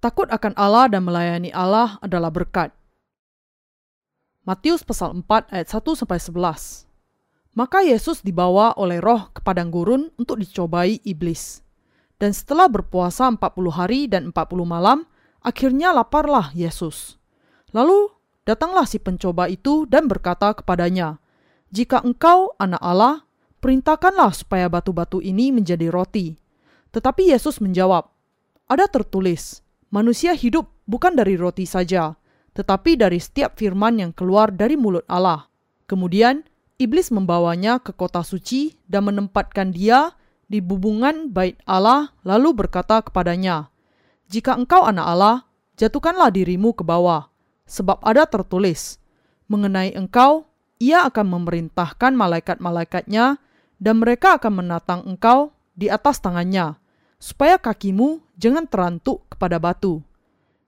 Takut akan Allah dan melayani Allah adalah berkat. Matius pasal 4 ayat 1 sampai 11. Maka Yesus dibawa oleh roh ke padang gurun untuk dicobai iblis. Dan setelah berpuasa 40 hari dan 40 malam, akhirnya laparlah Yesus. Lalu datanglah si pencoba itu dan berkata kepadanya, Jika engkau anak Allah, perintahkanlah supaya batu-batu ini menjadi roti. Tetapi Yesus menjawab, Ada tertulis, manusia hidup bukan dari roti saja, tetapi dari setiap firman yang keluar dari mulut Allah. Kemudian, iblis membawanya ke kota suci dan menempatkan dia di bubungan bait Allah lalu berkata kepadanya, Jika engkau anak Allah, jatuhkanlah dirimu ke bawah, sebab ada tertulis, mengenai engkau, ia akan memerintahkan malaikat-malaikatnya dan mereka akan menatang engkau di atas tangannya, supaya kakimu jangan terantuk kepada batu.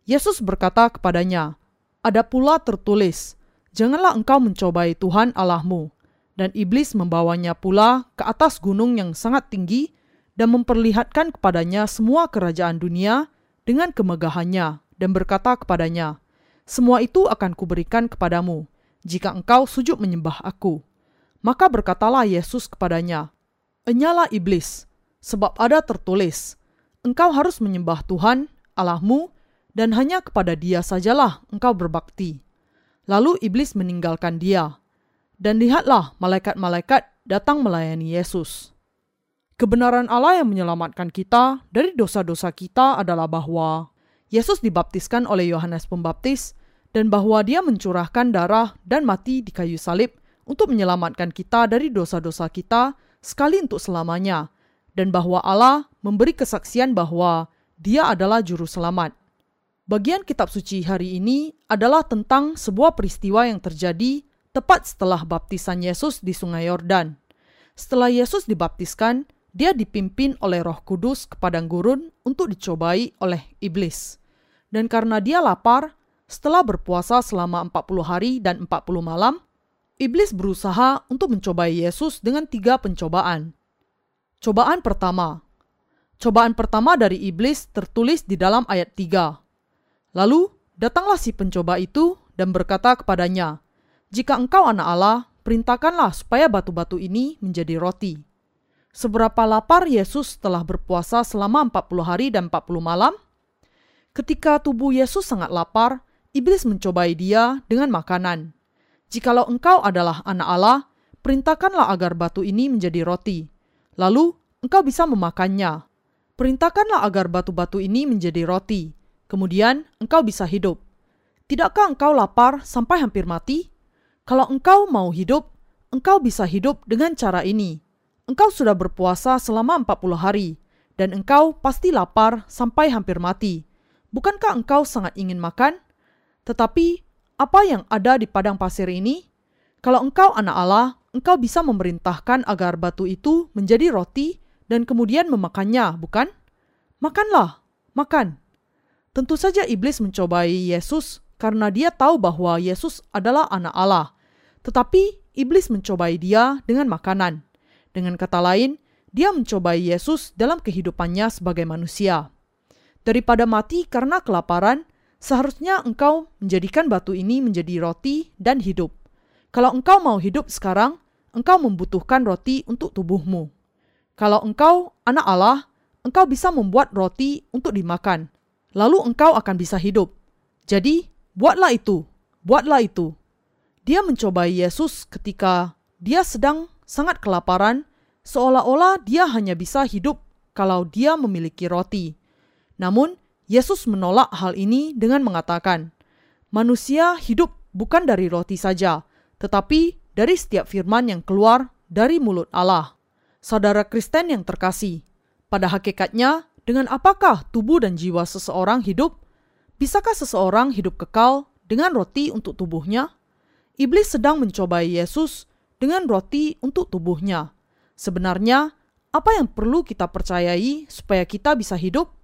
Yesus berkata kepadanya, ada pula tertulis, Janganlah engkau mencobai Tuhan Allahmu. Dan iblis membawanya pula ke atas gunung yang sangat tinggi dan memperlihatkan kepadanya semua kerajaan dunia dengan kemegahannya dan berkata kepadanya, Semua itu akan kuberikan kepadamu, jika engkau sujud menyembah aku. Maka berkatalah Yesus kepadanya, Enyalah iblis, sebab ada tertulis, Engkau harus menyembah Tuhan, Allahmu, dan hanya kepada dia sajalah engkau berbakti. Lalu iblis meninggalkan dia. Dan lihatlah malaikat-malaikat datang melayani Yesus. Kebenaran Allah yang menyelamatkan kita dari dosa-dosa kita adalah bahwa Yesus dibaptiskan oleh Yohanes Pembaptis dan bahwa dia mencurahkan darah dan mati di kayu salib untuk menyelamatkan kita dari dosa-dosa kita sekali untuk selamanya dan bahwa Allah memberi kesaksian bahwa dia adalah juru selamat. Bagian kitab suci hari ini adalah tentang sebuah peristiwa yang terjadi tepat setelah baptisan Yesus di Sungai Yordan. Setelah Yesus dibaptiskan, dia dipimpin oleh Roh Kudus ke padang gurun untuk dicobai oleh iblis. Dan karena dia lapar, setelah berpuasa selama 40 hari dan 40 malam, iblis berusaha untuk mencobai Yesus dengan tiga pencobaan. Cobaan pertama. Cobaan pertama dari iblis tertulis di dalam ayat 3 Lalu datanglah si pencoba itu dan berkata kepadanya, "Jika engkau anak Allah, perintahkanlah supaya batu-batu ini menjadi roti." Seberapa lapar Yesus telah berpuasa selama 40 hari dan 40 malam? Ketika tubuh Yesus sangat lapar, iblis mencobai dia dengan makanan. Jikalau engkau adalah anak Allah, perintahkanlah agar batu ini menjadi roti. Lalu engkau bisa memakannya. Perintahkanlah agar batu-batu ini menjadi roti kemudian engkau bisa hidup. Tidakkah engkau lapar sampai hampir mati? Kalau engkau mau hidup, engkau bisa hidup dengan cara ini. Engkau sudah berpuasa selama 40 hari, dan engkau pasti lapar sampai hampir mati. Bukankah engkau sangat ingin makan? Tetapi, apa yang ada di padang pasir ini? Kalau engkau anak Allah, engkau bisa memerintahkan agar batu itu menjadi roti dan kemudian memakannya, bukan? Makanlah, makan. Tentu saja iblis mencobai Yesus karena dia tahu bahwa Yesus adalah anak Allah. Tetapi iblis mencobai dia dengan makanan. Dengan kata lain, dia mencobai Yesus dalam kehidupannya sebagai manusia. Daripada mati karena kelaparan, seharusnya engkau menjadikan batu ini menjadi roti dan hidup. Kalau engkau mau hidup sekarang, engkau membutuhkan roti untuk tubuhmu. Kalau engkau anak Allah, engkau bisa membuat roti untuk dimakan lalu engkau akan bisa hidup. Jadi, buatlah itu, buatlah itu. Dia mencobai Yesus ketika dia sedang sangat kelaparan, seolah-olah dia hanya bisa hidup kalau dia memiliki roti. Namun, Yesus menolak hal ini dengan mengatakan, "Manusia hidup bukan dari roti saja, tetapi dari setiap firman yang keluar dari mulut Allah." Saudara Kristen yang terkasih, pada hakikatnya dengan apakah tubuh dan jiwa seseorang hidup? Bisakah seseorang hidup kekal dengan roti untuk tubuhnya? Iblis sedang mencobai Yesus dengan roti untuk tubuhnya. Sebenarnya, apa yang perlu kita percayai supaya kita bisa hidup?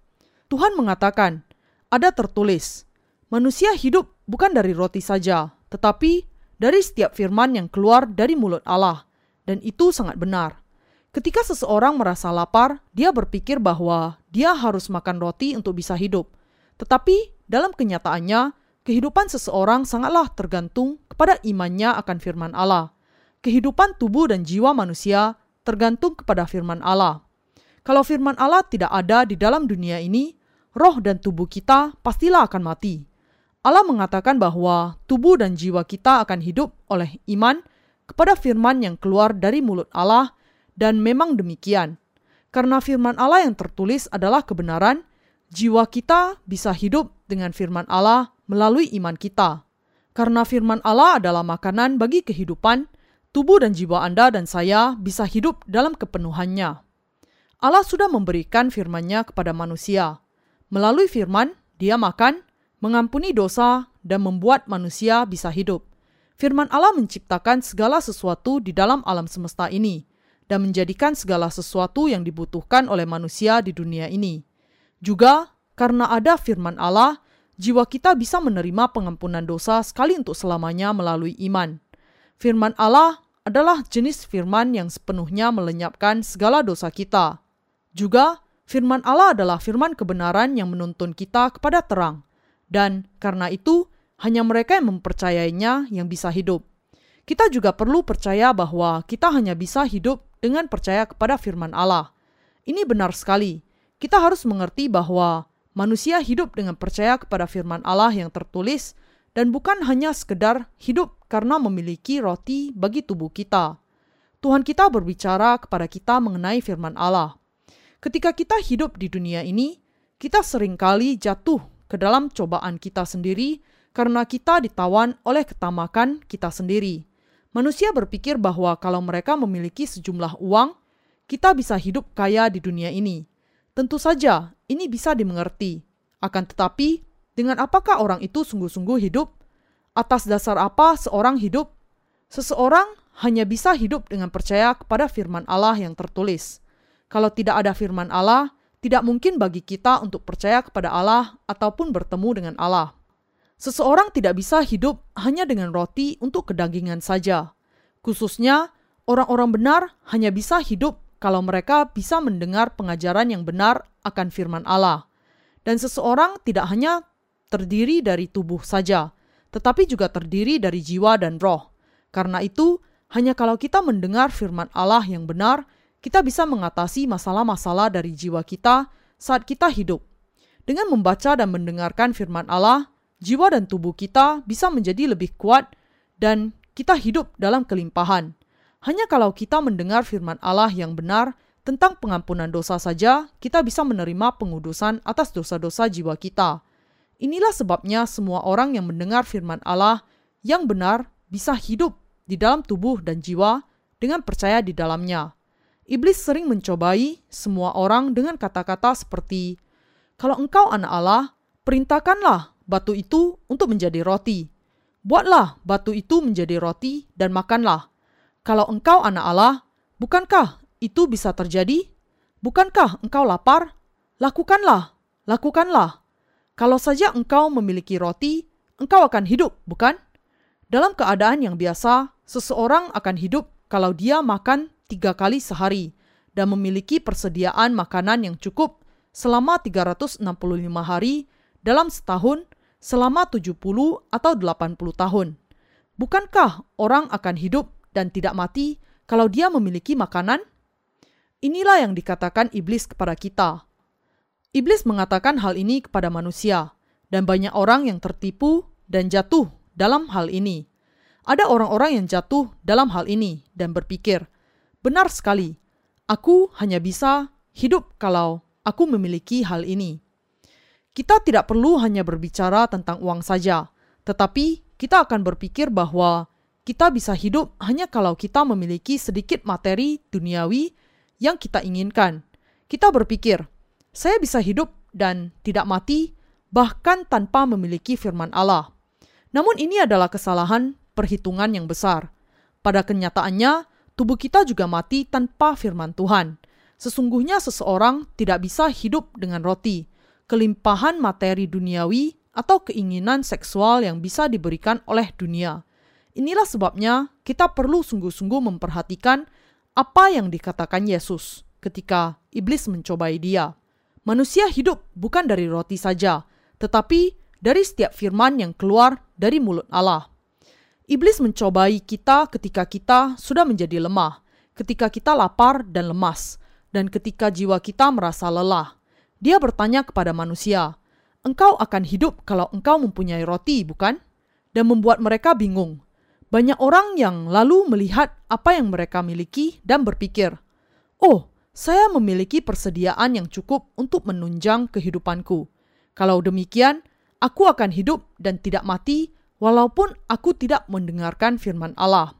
Tuhan mengatakan, ada tertulis, manusia hidup bukan dari roti saja, tetapi dari setiap firman yang keluar dari mulut Allah. Dan itu sangat benar. Ketika seseorang merasa lapar, dia berpikir bahwa dia harus makan roti untuk bisa hidup. Tetapi dalam kenyataannya, kehidupan seseorang sangatlah tergantung kepada imannya akan firman Allah. Kehidupan tubuh dan jiwa manusia tergantung kepada firman Allah. Kalau firman Allah tidak ada di dalam dunia ini, roh dan tubuh kita pastilah akan mati. Allah mengatakan bahwa tubuh dan jiwa kita akan hidup oleh iman kepada firman yang keluar dari mulut Allah, dan memang demikian. Karena firman Allah yang tertulis adalah kebenaran, jiwa kita bisa hidup dengan firman Allah melalui iman kita. Karena firman Allah adalah makanan bagi kehidupan, tubuh dan jiwa Anda dan saya bisa hidup dalam kepenuhannya. Allah sudah memberikan firman-Nya kepada manusia. Melalui firman, dia makan, mengampuni dosa, dan membuat manusia bisa hidup. Firman Allah menciptakan segala sesuatu di dalam alam semesta ini dan menjadikan segala sesuatu yang dibutuhkan oleh manusia di dunia ini. Juga karena ada firman Allah, jiwa kita bisa menerima pengampunan dosa sekali untuk selamanya melalui iman. Firman Allah adalah jenis firman yang sepenuhnya melenyapkan segala dosa kita. Juga, firman Allah adalah firman kebenaran yang menuntun kita kepada terang. Dan karena itu, hanya mereka yang mempercayainya yang bisa hidup. Kita juga perlu percaya bahwa kita hanya bisa hidup dengan percaya kepada firman Allah. Ini benar sekali. Kita harus mengerti bahwa manusia hidup dengan percaya kepada firman Allah yang tertulis dan bukan hanya sekedar hidup karena memiliki roti bagi tubuh kita. Tuhan kita berbicara kepada kita mengenai firman Allah. Ketika kita hidup di dunia ini, kita sering kali jatuh ke dalam cobaan kita sendiri karena kita ditawan oleh ketamakan kita sendiri. Manusia berpikir bahwa kalau mereka memiliki sejumlah uang, kita bisa hidup kaya di dunia ini. Tentu saja, ini bisa dimengerti. Akan tetapi, dengan apakah orang itu sungguh-sungguh hidup? Atas dasar apa seorang hidup? Seseorang hanya bisa hidup dengan percaya kepada firman Allah yang tertulis. Kalau tidak ada firman Allah, tidak mungkin bagi kita untuk percaya kepada Allah ataupun bertemu dengan Allah. Seseorang tidak bisa hidup hanya dengan roti untuk kedagingan saja. Khususnya, orang-orang benar hanya bisa hidup kalau mereka bisa mendengar pengajaran yang benar akan firman Allah. Dan seseorang tidak hanya terdiri dari tubuh saja, tetapi juga terdiri dari jiwa dan roh. Karena itu, hanya kalau kita mendengar firman Allah yang benar, kita bisa mengatasi masalah-masalah dari jiwa kita saat kita hidup. Dengan membaca dan mendengarkan firman Allah, jiwa dan tubuh kita bisa menjadi lebih kuat dan kita hidup dalam kelimpahan. Hanya kalau kita mendengar firman Allah yang benar tentang pengampunan dosa saja, kita bisa menerima pengudusan atas dosa-dosa jiwa kita. Inilah sebabnya semua orang yang mendengar firman Allah yang benar bisa hidup di dalam tubuh dan jiwa dengan percaya di dalamnya. Iblis sering mencobai semua orang dengan kata-kata seperti, "Kalau engkau anak Allah, perintahkanlah batu itu untuk menjadi roti. Buatlah batu itu menjadi roti dan makanlah. Kalau engkau anak Allah, bukankah itu bisa terjadi? Bukankah engkau lapar? Lakukanlah, lakukanlah. Kalau saja engkau memiliki roti, engkau akan hidup, bukan? Dalam keadaan yang biasa, seseorang akan hidup kalau dia makan tiga kali sehari dan memiliki persediaan makanan yang cukup selama 365 hari dalam setahun selama 70 atau 80 tahun. Bukankah orang akan hidup dan tidak mati kalau dia memiliki makanan? Inilah yang dikatakan iblis kepada kita. Iblis mengatakan hal ini kepada manusia, dan banyak orang yang tertipu dan jatuh dalam hal ini. Ada orang-orang yang jatuh dalam hal ini dan berpikir, "Benar sekali, aku hanya bisa hidup kalau aku memiliki hal ini." Kita tidak perlu hanya berbicara tentang uang saja, tetapi kita akan berpikir bahwa kita bisa hidup hanya kalau kita memiliki sedikit materi duniawi yang kita inginkan. Kita berpikir, saya bisa hidup dan tidak mati, bahkan tanpa memiliki firman Allah. Namun, ini adalah kesalahan perhitungan yang besar. Pada kenyataannya, tubuh kita juga mati tanpa firman Tuhan. Sesungguhnya, seseorang tidak bisa hidup dengan roti, kelimpahan materi duniawi, atau keinginan seksual yang bisa diberikan oleh dunia. Inilah sebabnya kita perlu sungguh-sungguh memperhatikan apa yang dikatakan Yesus ketika iblis mencobai dia. Manusia hidup bukan dari roti saja, tetapi dari setiap firman yang keluar dari mulut Allah. Iblis mencobai kita ketika kita sudah menjadi lemah, ketika kita lapar dan lemas, dan ketika jiwa kita merasa lelah. Dia bertanya kepada manusia, "Engkau akan hidup kalau engkau mempunyai roti, bukan?" Dan membuat mereka bingung. Banyak orang yang lalu melihat apa yang mereka miliki dan berpikir, "Oh, saya memiliki persediaan yang cukup untuk menunjang kehidupanku. Kalau demikian, aku akan hidup dan tidak mati, walaupun aku tidak mendengarkan firman Allah."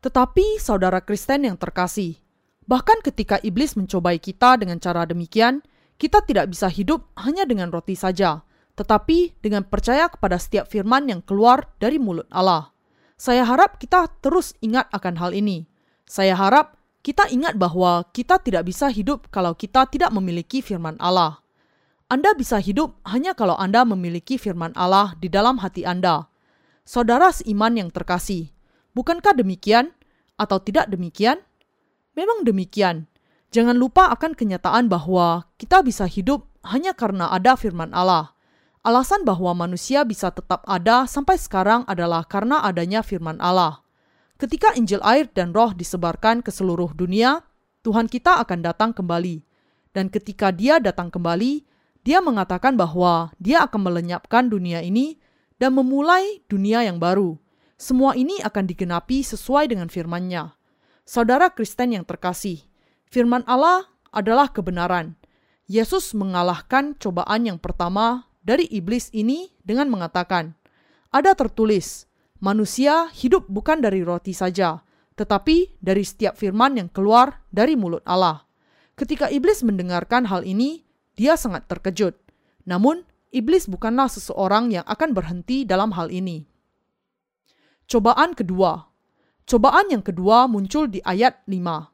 Tetapi, saudara Kristen yang terkasih, bahkan ketika iblis mencobai kita dengan cara demikian, kita tidak bisa hidup hanya dengan roti saja, tetapi dengan percaya kepada setiap firman yang keluar dari mulut Allah. Saya harap kita terus ingat akan hal ini. Saya harap kita ingat bahwa kita tidak bisa hidup kalau kita tidak memiliki firman Allah. Anda bisa hidup hanya kalau Anda memiliki firman Allah di dalam hati Anda. Saudara seiman yang terkasih, bukankah demikian atau tidak demikian? Memang demikian. Jangan lupa akan kenyataan bahwa kita bisa hidup hanya karena ada firman Allah. Alasan bahwa manusia bisa tetap ada sampai sekarang adalah karena adanya firman Allah. Ketika Injil air dan roh disebarkan ke seluruh dunia, Tuhan kita akan datang kembali. Dan ketika dia datang kembali, dia mengatakan bahwa dia akan melenyapkan dunia ini dan memulai dunia yang baru. Semua ini akan digenapi sesuai dengan firman-Nya. Saudara Kristen yang terkasih, firman Allah adalah kebenaran. Yesus mengalahkan cobaan yang pertama dari iblis ini dengan mengatakan, "Ada tertulis, manusia hidup bukan dari roti saja, tetapi dari setiap firman yang keluar dari mulut Allah." Ketika iblis mendengarkan hal ini, dia sangat terkejut. Namun, iblis bukanlah seseorang yang akan berhenti dalam hal ini. Cobaan kedua. Cobaan yang kedua muncul di ayat 5.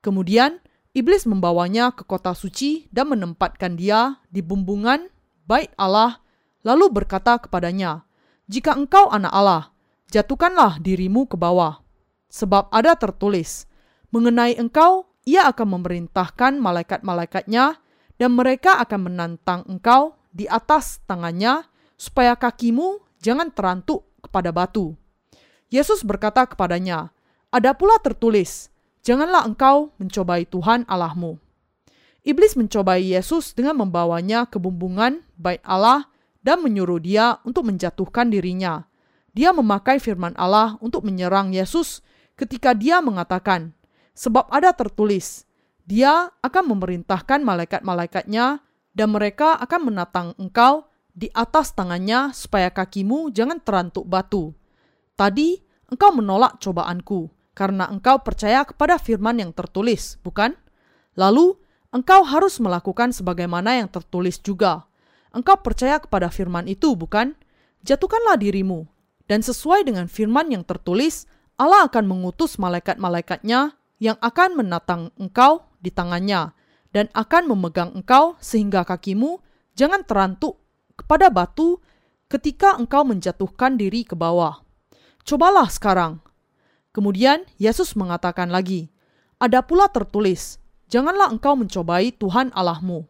Kemudian, iblis membawanya ke kota suci dan menempatkan dia di bumbungan bait Allah, lalu berkata kepadanya, "Jika engkau anak Allah, jatuhkanlah dirimu ke bawah, sebab ada tertulis, mengenai engkau ia akan memerintahkan malaikat-malaikatnya, dan mereka akan menantang engkau di atas tangannya, supaya kakimu jangan terantuk kepada batu." Yesus berkata kepadanya, "Ada pula tertulis, janganlah engkau mencobai Tuhan Allahmu." Iblis mencobai Yesus dengan membawanya ke bumbungan bait Allah dan menyuruh dia untuk menjatuhkan dirinya. Dia memakai firman Allah untuk menyerang Yesus ketika dia mengatakan, "Sebab ada tertulis, Dia akan memerintahkan malaikat-malaikatnya dan mereka akan menatang engkau di atas tangannya supaya kakimu jangan terantuk batu." Tadi engkau menolak cobaanku karena engkau percaya kepada firman yang tertulis, bukan? Lalu engkau harus melakukan sebagaimana yang tertulis juga. Engkau percaya kepada firman itu, bukan? Jatuhkanlah dirimu, dan sesuai dengan firman yang tertulis, Allah akan mengutus malaikat-malaikatnya yang akan menatang engkau di tangannya, dan akan memegang engkau sehingga kakimu jangan terantuk kepada batu ketika engkau menjatuhkan diri ke bawah. Cobalah sekarang. Kemudian Yesus mengatakan lagi, "Ada pula tertulis, Janganlah engkau mencobai Tuhan Allahmu.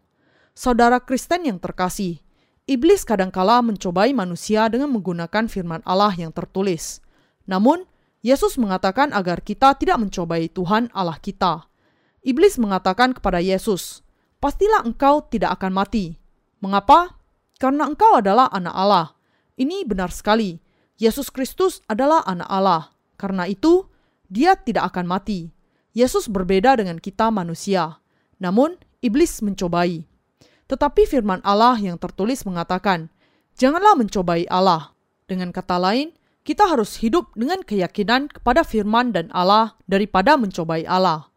Saudara Kristen yang terkasih, iblis kadangkala mencobai manusia dengan menggunakan firman Allah yang tertulis. Namun, Yesus mengatakan agar kita tidak mencobai Tuhan Allah kita. Iblis mengatakan kepada Yesus, "Pastilah engkau tidak akan mati." Mengapa? Karena engkau adalah anak Allah. Ini benar sekali. Yesus Kristus adalah anak Allah. Karena itu, dia tidak akan mati. Yesus berbeda dengan kita manusia, namun iblis mencobai. Tetapi firman Allah yang tertulis mengatakan, "Janganlah mencobai Allah." Dengan kata lain, kita harus hidup dengan keyakinan kepada firman dan Allah daripada mencobai Allah.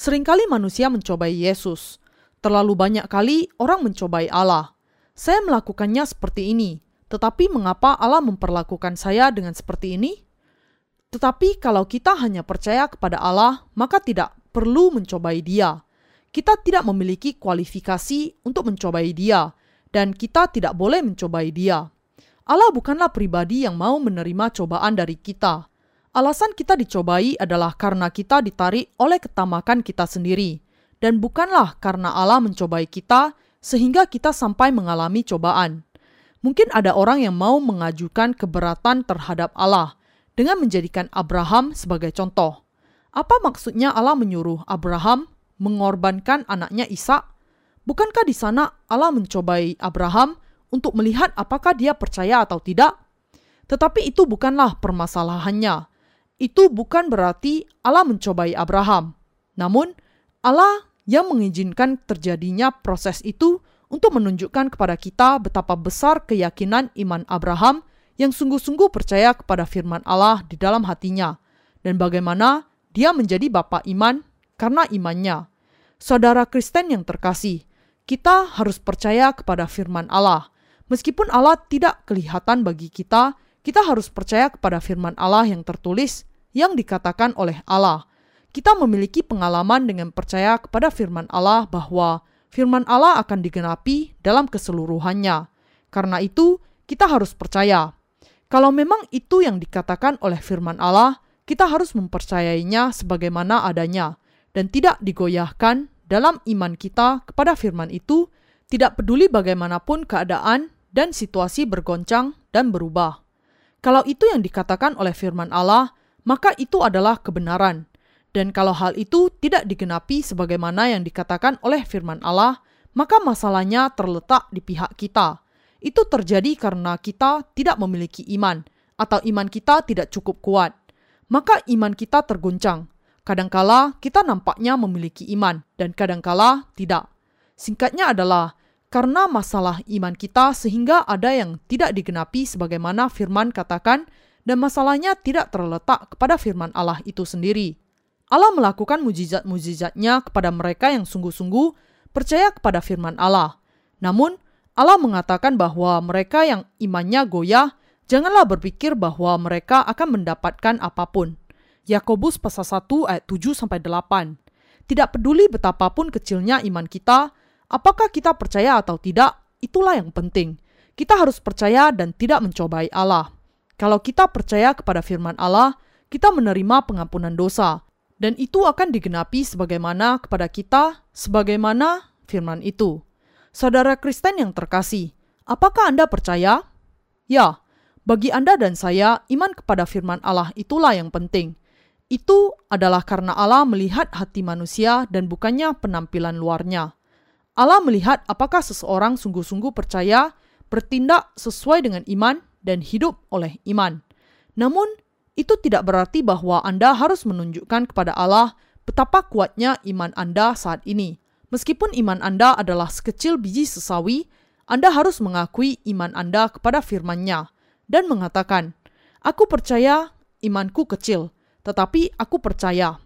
Seringkali manusia mencobai Yesus. Terlalu banyak kali orang mencobai Allah. Saya melakukannya seperti ini, tetapi mengapa Allah memperlakukan saya dengan seperti ini? Tetapi kalau kita hanya percaya kepada Allah, maka tidak perlu mencobai Dia. Kita tidak memiliki kualifikasi untuk mencobai Dia, dan kita tidak boleh mencobai Dia. Allah bukanlah pribadi yang mau menerima cobaan dari kita. Alasan kita dicobai adalah karena kita ditarik oleh ketamakan kita sendiri, dan bukanlah karena Allah mencobai kita sehingga kita sampai mengalami cobaan. Mungkin ada orang yang mau mengajukan keberatan terhadap Allah dengan menjadikan Abraham sebagai contoh. Apa maksudnya Allah menyuruh Abraham mengorbankan anaknya Ishak? Bukankah di sana Allah mencobai Abraham untuk melihat apakah dia percaya atau tidak? Tetapi itu bukanlah permasalahannya. Itu bukan berarti Allah mencobai Abraham. Namun, Allah yang mengizinkan terjadinya proses itu untuk menunjukkan kepada kita betapa besar keyakinan iman Abraham yang sungguh-sungguh percaya kepada firman Allah di dalam hatinya, dan bagaimana dia menjadi bapak iman karena imannya. Saudara Kristen yang terkasih, kita harus percaya kepada firman Allah. Meskipun Allah tidak kelihatan bagi kita, kita harus percaya kepada firman Allah yang tertulis yang dikatakan oleh Allah. Kita memiliki pengalaman dengan percaya kepada firman Allah bahwa firman Allah akan digenapi dalam keseluruhannya. Karena itu, kita harus percaya. Kalau memang itu yang dikatakan oleh firman Allah, kita harus mempercayainya sebagaimana adanya dan tidak digoyahkan dalam iman kita kepada firman itu, tidak peduli bagaimanapun keadaan dan situasi bergoncang dan berubah. Kalau itu yang dikatakan oleh firman Allah, maka itu adalah kebenaran dan kalau hal itu tidak digenapi sebagaimana yang dikatakan oleh firman Allah, maka masalahnya terletak di pihak kita. Itu terjadi karena kita tidak memiliki iman, atau iman kita tidak cukup kuat. Maka iman kita terguncang. Kadangkala kita nampaknya memiliki iman, dan kadangkala tidak. Singkatnya adalah karena masalah iman kita sehingga ada yang tidak digenapi sebagaimana firman katakan, dan masalahnya tidak terletak kepada firman Allah itu sendiri. Allah melakukan mujizat-mujizatnya kepada mereka yang sungguh-sungguh percaya kepada firman Allah. Namun, Allah mengatakan bahwa mereka yang imannya goyah, janganlah berpikir bahwa mereka akan mendapatkan apa pun. Yakobus pasal 1 ayat 7 8. Tidak peduli betapapun kecilnya iman kita, apakah kita percaya atau tidak, itulah yang penting. Kita harus percaya dan tidak mencobai Allah. Kalau kita percaya kepada firman Allah, kita menerima pengampunan dosa dan itu akan digenapi sebagaimana kepada kita, sebagaimana firman itu. Saudara Kristen yang terkasih, apakah Anda percaya? Ya, bagi Anda dan saya, iman kepada firman Allah itulah yang penting. Itu adalah karena Allah melihat hati manusia dan bukannya penampilan luarnya. Allah melihat apakah seseorang sungguh-sungguh percaya, bertindak sesuai dengan iman, dan hidup oleh iman. Namun, itu tidak berarti bahwa Anda harus menunjukkan kepada Allah betapa kuatnya iman Anda saat ini. Meskipun iman Anda adalah sekecil biji sesawi, Anda harus mengakui iman Anda kepada firman-Nya dan mengatakan, Aku percaya imanku kecil, tetapi aku percaya.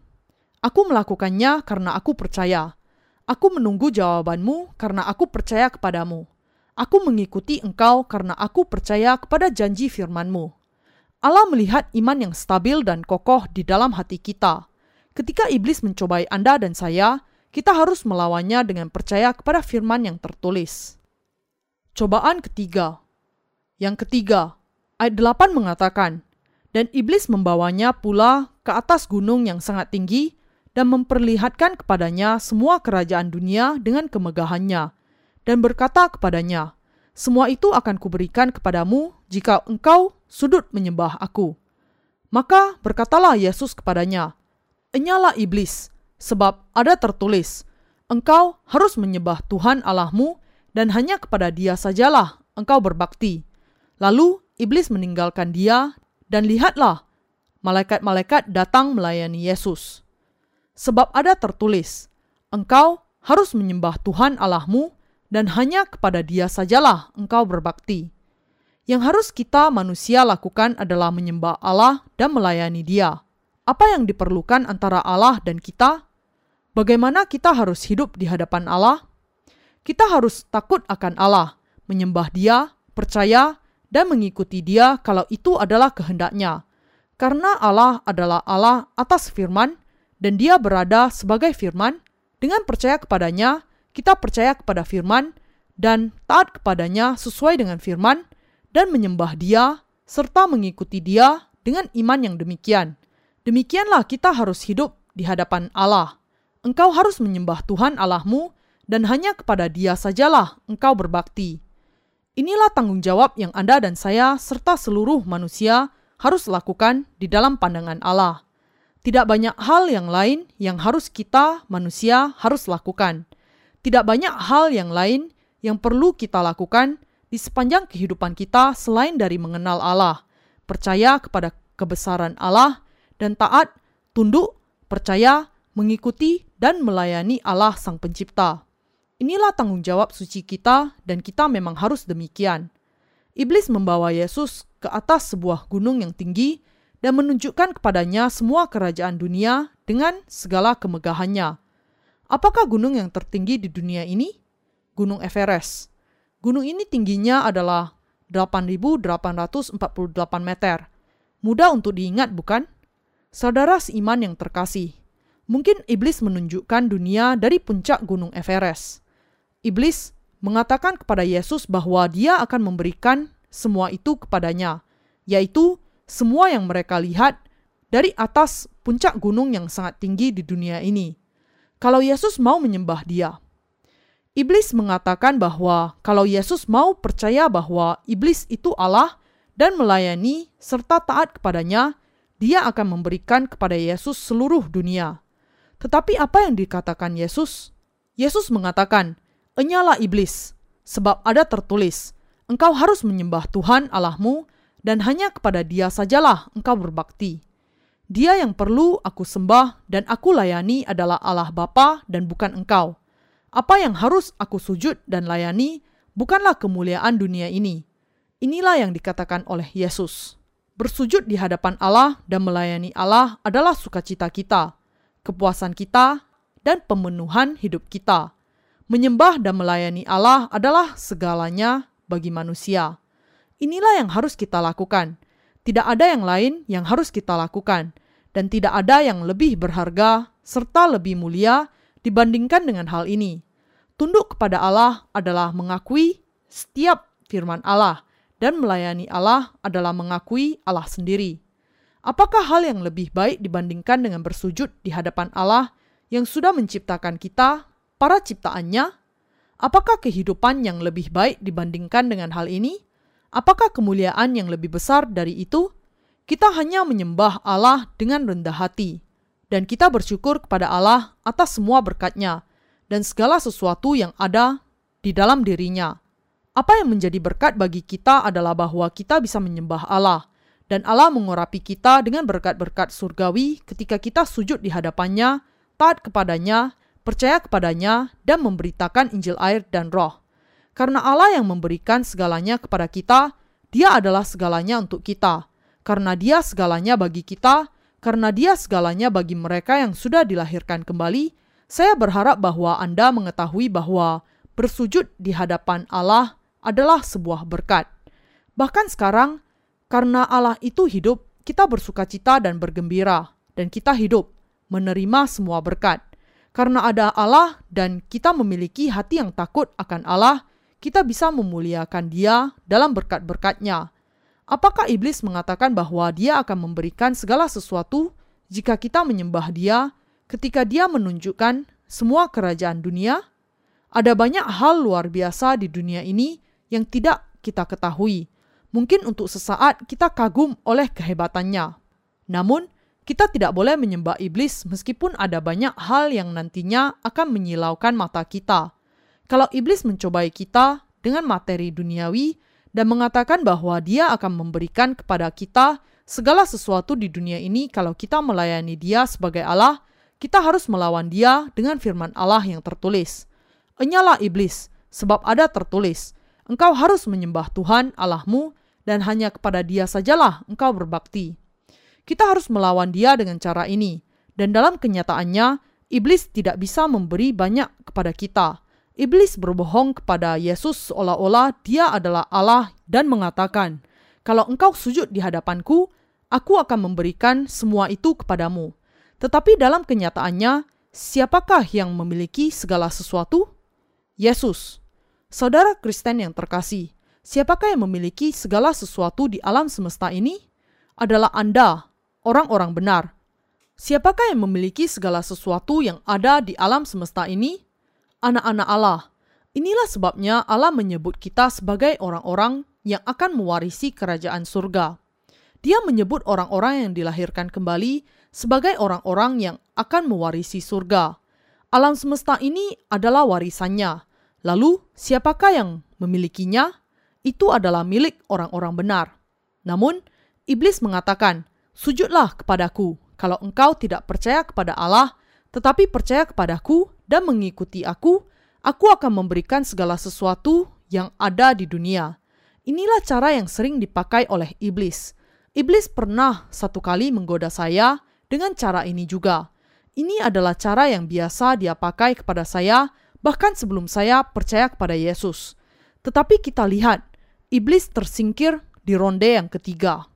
Aku melakukannya karena aku percaya. Aku menunggu jawabanmu karena aku percaya kepadamu. Aku mengikuti engkau karena aku percaya kepada janji firmanmu. Allah melihat iman yang stabil dan kokoh di dalam hati kita. Ketika iblis mencobai Anda dan saya, kita harus melawannya dengan percaya kepada firman yang tertulis. Cobaan ketiga. Yang ketiga, ayat 8 mengatakan, Dan iblis membawanya pula ke atas gunung yang sangat tinggi dan memperlihatkan kepadanya semua kerajaan dunia dengan kemegahannya, dan berkata kepadanya, Semua itu akan kuberikan kepadamu jika engkau sudut menyembah aku. Maka berkatalah Yesus kepadanya, Enyalah iblis, sebab ada tertulis, engkau harus menyembah Tuhan Allahmu dan hanya kepada dia sajalah engkau berbakti. Lalu iblis meninggalkan dia dan lihatlah, malaikat-malaikat datang melayani Yesus. Sebab ada tertulis, engkau harus menyembah Tuhan Allahmu dan hanya kepada dia sajalah engkau berbakti. Yang harus kita manusia lakukan adalah menyembah Allah dan melayani Dia. Apa yang diperlukan antara Allah dan kita? Bagaimana kita harus hidup di hadapan Allah? Kita harus takut akan Allah, menyembah Dia, percaya, dan mengikuti Dia kalau itu adalah kehendaknya. Karena Allah adalah Allah atas firman, dan Dia berada sebagai firman, dengan percaya kepadanya, kita percaya kepada firman, dan taat kepadanya sesuai dengan firman, dan menyembah Dia serta mengikuti Dia dengan iman yang demikian. Demikianlah kita harus hidup di hadapan Allah. Engkau harus menyembah Tuhan Allahmu dan hanya kepada Dia sajalah engkau berbakti. Inilah tanggung jawab yang Anda dan saya, serta seluruh manusia, harus lakukan di dalam pandangan Allah. Tidak banyak hal yang lain yang harus kita, manusia, harus lakukan. Tidak banyak hal yang lain yang perlu kita lakukan di sepanjang kehidupan kita selain dari mengenal Allah, percaya kepada kebesaran Allah, dan taat, tunduk, percaya, mengikuti, dan melayani Allah Sang Pencipta. Inilah tanggung jawab suci kita, dan kita memang harus demikian. Iblis membawa Yesus ke atas sebuah gunung yang tinggi dan menunjukkan kepadanya semua kerajaan dunia dengan segala kemegahannya. Apakah gunung yang tertinggi di dunia ini? Gunung Everest. Gunung ini tingginya adalah 8.848 meter. Mudah untuk diingat, bukan? Saudara seiman yang terkasih, mungkin iblis menunjukkan dunia dari puncak Gunung Everest. Iblis mengatakan kepada Yesus bahwa dia akan memberikan semua itu kepadanya, yaitu semua yang mereka lihat dari atas puncak gunung yang sangat tinggi di dunia ini. Kalau Yesus mau menyembah dia, iblis mengatakan bahwa kalau Yesus mau percaya bahwa iblis itu Allah dan melayani serta taat kepadanya, dia akan memberikan kepada Yesus seluruh dunia. Tetapi apa yang dikatakan Yesus? Yesus mengatakan, Enyalah iblis, sebab ada tertulis, engkau harus menyembah Tuhan Allahmu dan hanya kepada dia sajalah engkau berbakti. Dia yang perlu aku sembah dan aku layani adalah Allah Bapa dan bukan engkau. Apa yang harus aku sujud dan layani bukanlah kemuliaan dunia ini. Inilah yang dikatakan oleh Yesus. Bersujud di hadapan Allah dan melayani Allah adalah sukacita kita, kepuasan kita, dan pemenuhan hidup kita. Menyembah dan melayani Allah adalah segalanya bagi manusia. Inilah yang harus kita lakukan. Tidak ada yang lain yang harus kita lakukan, dan tidak ada yang lebih berharga serta lebih mulia dibandingkan dengan hal ini. Tunduk kepada Allah adalah mengakui setiap firman Allah, dan melayani Allah adalah mengakui Allah sendiri. Apakah hal yang lebih baik dibandingkan dengan bersujud di hadapan Allah yang sudah menciptakan kita para ciptaannya? Apakah kehidupan yang lebih baik dibandingkan dengan hal ini? Apakah kemuliaan yang lebih besar dari itu? Kita hanya menyembah Allah dengan rendah hati, dan kita bersyukur kepada Allah atas semua berkatnya dan segala sesuatu yang ada di dalam dirinya. Apa yang menjadi berkat bagi kita adalah bahwa kita bisa menyembah Allah, dan Allah mengurapi kita dengan berkat-berkat surgawi ketika kita sujud di hadapannya, taat kepadanya, percaya kepadanya, dan memberitakan Injil air dan roh. Karena Allah yang memberikan segalanya kepada kita, dia adalah segalanya untuk kita. Karena dia segalanya bagi kita, karena dia segalanya bagi mereka yang sudah dilahirkan kembali, saya berharap bahwa Anda mengetahui bahwa bersujud di hadapan Allah adalah sebuah berkat. Bahkan sekarang, karena Allah itu hidup, kita bersuka cita dan bergembira, dan kita hidup, menerima semua berkat. Karena ada Allah dan kita memiliki hati yang takut akan Allah, kita bisa memuliakan Dia dalam berkat-berkatnya. Apakah iblis mengatakan bahwa dia akan memberikan segala sesuatu jika kita menyembah Dia ketika Dia menunjukkan semua kerajaan dunia? Ada banyak hal luar biasa di dunia ini yang tidak kita ketahui. Mungkin untuk sesaat kita kagum oleh kehebatannya. Namun, kita tidak boleh menyembah iblis meskipun ada banyak hal yang nantinya akan menyilaukan mata kita. Kalau iblis mencobai kita dengan materi duniawi dan mengatakan bahwa dia akan memberikan kepada kita segala sesuatu di dunia ini kalau kita melayani dia sebagai Allah, kita harus melawan dia dengan firman Allah yang tertulis. Enyalah iblis, sebab ada tertulis, engkau harus menyembah Tuhan Allahmu dan hanya kepada dia sajalah engkau berbakti. Kita harus melawan dia dengan cara ini. Dan dalam kenyataannya, iblis tidak bisa memberi banyak kepada kita. Iblis berbohong kepada Yesus seolah-olah dia adalah Allah dan mengatakan, "Kalau engkau sujud di hadapanku, aku akan memberikan semua itu kepadamu." Tetapi dalam kenyataannya, siapakah yang memiliki segala sesuatu? Yesus. Saudara Kristen yang terkasih, siapakah yang memiliki segala sesuatu di alam semesta ini? Adalah Anda, orang-orang benar. Siapakah yang memiliki segala sesuatu yang ada di alam semesta ini? Anak-anak Allah. Inilah sebabnya Allah menyebut kita sebagai orang-orang yang akan mewarisi kerajaan surga. Dia menyebut orang-orang yang dilahirkan kembali sebagai orang-orang yang akan mewarisi surga. Alam semesta ini adalah warisannya. Lalu, siapakah yang memilikinya? Itu adalah milik orang-orang benar. Namun, iblis mengatakan, "Sujudlah kepadaku kalau engkau tidak percaya kepada Allah, tetapi percaya kepadaku dan mengikuti aku." Aku akan memberikan segala sesuatu yang ada di dunia. Inilah cara yang sering dipakai oleh iblis. Iblis pernah satu kali menggoda saya dengan cara ini juga. Ini adalah cara yang biasa dia pakai kepada saya, bahkan sebelum saya percaya kepada Yesus. Tetapi kita lihat, iblis tersingkir di ronde yang ketiga.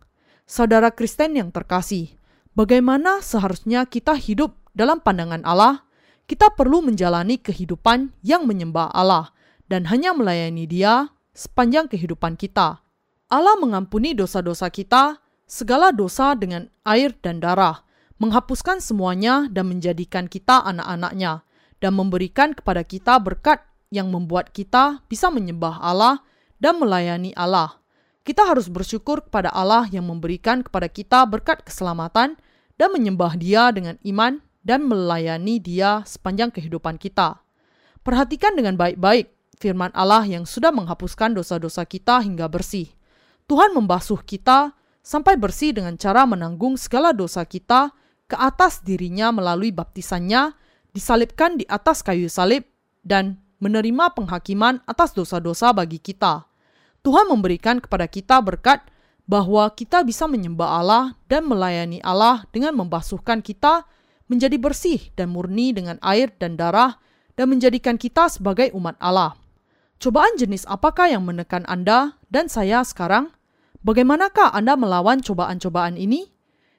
Saudara Kristen yang terkasih, bagaimana seharusnya kita hidup dalam pandangan Allah kita perlu menjalani kehidupan yang menyembah Allah dan hanya melayani Dia sepanjang kehidupan kita. Allah mengampuni dosa-dosa kita, segala dosa dengan air dan darah, menghapuskan semuanya dan menjadikan kita anak-anaknya, dan memberikan kepada kita berkat yang membuat kita bisa menyembah Allah dan melayani Allah. Kita harus bersyukur kepada Allah yang memberikan kepada kita berkat keselamatan dan menyembah Dia dengan iman dan melayani Dia sepanjang kehidupan kita. Perhatikan dengan baik-baik firman Allah yang sudah menghapuskan dosa-dosa kita hingga bersih. Tuhan membasuh kita sampai bersih dengan cara menanggung segala dosa kita ke atas dirinya melalui baptisannya, disalibkan di atas kayu salib, dan menerima penghakiman atas dosa-dosa bagi kita. Tuhan memberikan kepada kita berkat bahwa kita bisa menyembah Allah dan melayani Allah dengan membasuhkan kita menjadi bersih dan murni dengan air dan darah dan menjadikan kita sebagai umat Allah. Cobaan jenis apakah yang menekan Anda dan saya sekarang? Bagaimanakah Anda melawan cobaan-cobaan ini?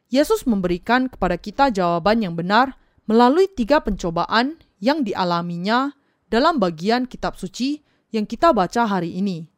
Yesus memberikan kepada kita jawaban yang benar melalui tiga pencobaan yang dialaminya dalam bagian kitab suci yang kita baca hari ini.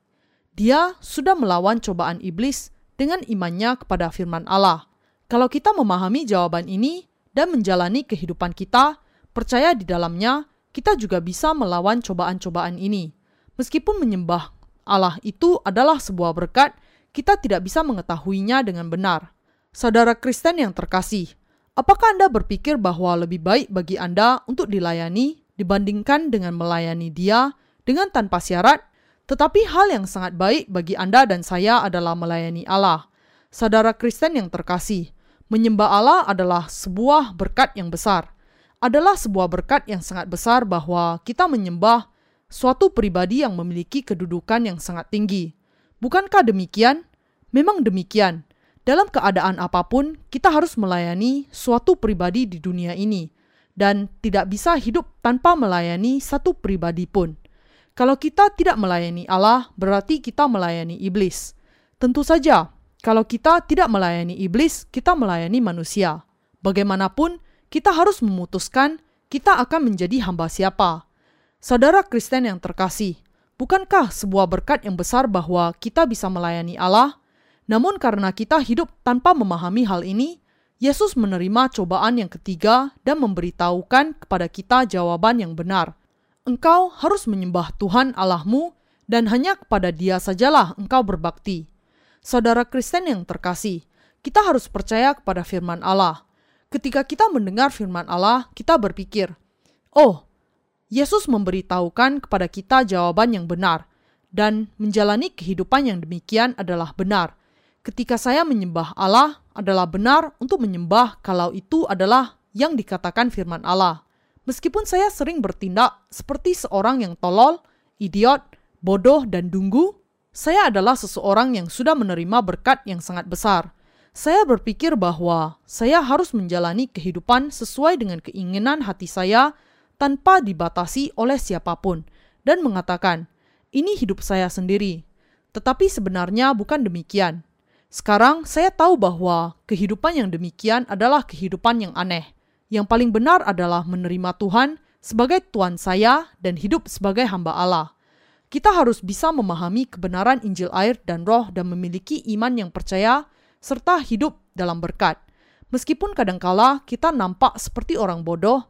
Dia sudah melawan cobaan iblis dengan imannya kepada firman Allah. Kalau kita memahami jawaban ini, dan menjalani kehidupan kita, percaya di dalamnya, kita juga bisa melawan cobaan-cobaan ini. Meskipun menyembah Allah itu adalah sebuah berkat, kita tidak bisa mengetahuinya dengan benar. Saudara Kristen yang terkasih, apakah Anda berpikir bahwa lebih baik bagi Anda untuk dilayani dibandingkan dengan melayani Dia dengan tanpa syarat? Tetapi hal yang sangat baik bagi Anda dan saya adalah melayani Allah. Saudara Kristen yang terkasih, Menyembah Allah adalah sebuah berkat yang besar. Adalah sebuah berkat yang sangat besar bahwa kita menyembah suatu pribadi yang memiliki kedudukan yang sangat tinggi. Bukankah demikian? Memang demikian. Dalam keadaan apa pun, kita harus melayani suatu pribadi di dunia ini dan tidak bisa hidup tanpa melayani satu pribadi pun. Kalau kita tidak melayani Allah, berarti kita melayani iblis. Tentu saja, kalau kita tidak melayani iblis, kita melayani manusia. Bagaimanapun, kita harus memutuskan kita akan menjadi hamba siapa. Saudara Kristen yang terkasih, bukankah sebuah berkat yang besar bahwa kita bisa melayani Allah? Namun karena kita hidup tanpa memahami hal ini, Yesus menerima cobaan yang ketiga dan memberitahukan kepada kita jawaban yang benar. Engkau harus menyembah Tuhan Allahmu dan hanya kepada Dia sajalah engkau berbakti. Saudara Kristen yang terkasih, kita harus percaya kepada firman Allah. Ketika kita mendengar firman Allah, kita berpikir, "Oh, Yesus memberitahukan kepada kita jawaban yang benar, dan menjalani kehidupan yang demikian adalah benar. Ketika saya menyembah Allah, adalah benar untuk menyembah kalau itu adalah yang dikatakan firman Allah. Meskipun saya sering bertindak seperti seorang yang tolol, idiot, bodoh, dan dunggu, saya adalah seseorang yang sudah menerima berkat yang sangat besar. Saya berpikir bahwa saya harus menjalani kehidupan sesuai dengan keinginan hati saya tanpa dibatasi oleh siapa pun, dan mengatakan, "Ini hidup saya sendiri." Tetapi sebenarnya bukan demikian. Sekarang saya tahu bahwa kehidupan yang demikian adalah kehidupan yang aneh. Yang paling benar adalah menerima Tuhan sebagai Tuhan saya dan hidup sebagai hamba Allah. Kita harus bisa memahami kebenaran Injil air dan roh dan memiliki iman yang percaya serta hidup dalam berkat. Meskipun kadangkala kita nampak seperti orang bodoh,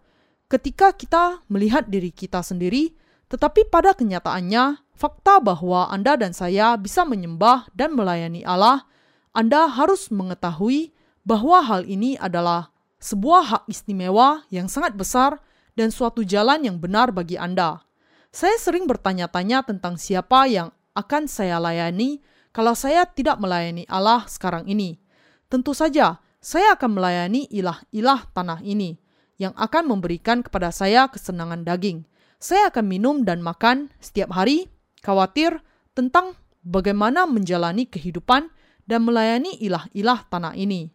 ketika kita melihat diri kita sendiri, Tetapi pada kenyataannya, fakta bahwa Anda dan saya bisa menyembah dan melayani Allah, Anda harus mengetahui bahwa hal ini adalah sebuah hak istimewa yang sangat besar dan suatu jalan yang benar bagi Anda. Saya sering bertanya-tanya tentang siapa yang akan saya layani kalau saya tidak melayani Allah sekarang ini. Tentu saja, saya akan melayani ilah-ilah tanah ini yang akan memberikan kepada saya kesenangan daging. Saya akan minum dan makan setiap hari, khawatir tentang bagaimana menjalani kehidupan dan melayani ilah-ilah tanah ini.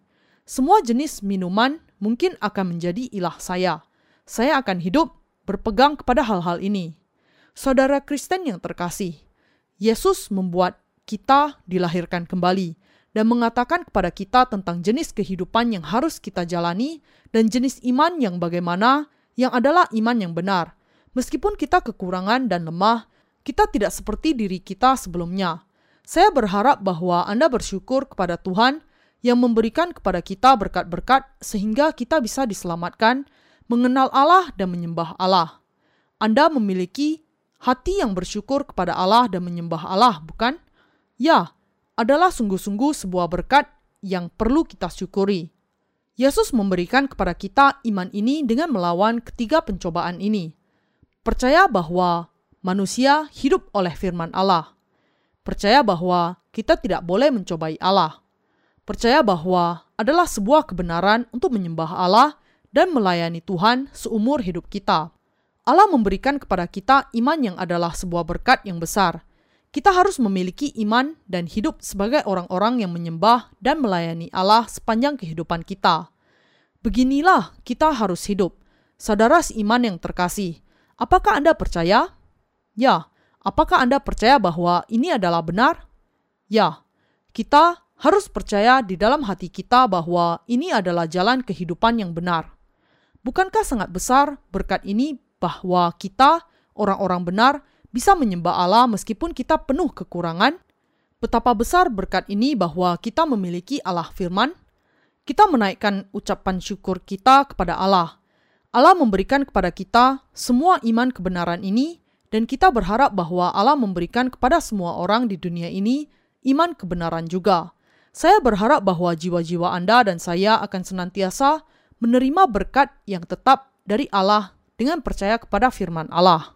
Semua jenis minuman mungkin akan menjadi ilah saya. Saya akan hidup berpegang kepada hal-hal ini. Saudara Kristen yang terkasih, Yesus membuat kita dilahirkan kembali dan mengatakan kepada kita tentang jenis kehidupan yang harus kita jalani dan jenis iman yang bagaimana yang adalah iman yang benar. Meskipun kita kekurangan dan lemah, kita tidak seperti diri kita sebelumnya. Saya berharap bahwa Anda bersyukur kepada Tuhan yang memberikan kepada kita berkat-berkat sehingga kita bisa diselamatkan, mengenal Allah dan menyembah Allah. Anda memiliki hati yang bersyukur kepada Allah dan menyembah Allah, bukan? Ya, adalah sungguh-sungguh sebuah berkat yang perlu kita syukuri. Yesus memberikan kepada kita iman ini dengan melawan ketiga pencobaan ini. Percaya bahwa manusia hidup oleh firman Allah. Percaya bahwa kita tidak boleh mencobai Allah. Percaya bahwa adalah sebuah kebenaran untuk menyembah Allah dan melayani Tuhan seumur hidup kita. Allah memberikan kepada kita iman yang adalah sebuah berkat yang besar kita harus memiliki iman dan hidup sebagai orang-orang yang menyembah dan melayani Allah sepanjang kehidupan kita. Beginilah kita harus hidup. Saudara seiman yang terkasih, apakah Anda percaya? Ya, apakah Anda percaya bahwa ini adalah benar? Ya, kita harus percaya di dalam hati kita bahwa ini adalah jalan kehidupan yang benar. Bukankah sangat besar berkat ini bahwa kita, orang-orang benar, bisa menyembah Allah meskipun kita penuh kekurangan? Betapa besar berkat ini bahwa kita memiliki Allah firman. Kita menaikkan ucapan syukur kita kepada Allah. Allah memberikan kepada kita semua iman kebenaran ini dan kita berharap bahwa Allah memberikan kepada semua orang di dunia ini iman kebenaran juga. Saya berharap bahwa jiwa-jiwa Anda dan saya akan senantiasa menerima berkat yang tetap dari Allah dengan percaya kepada firman Allah.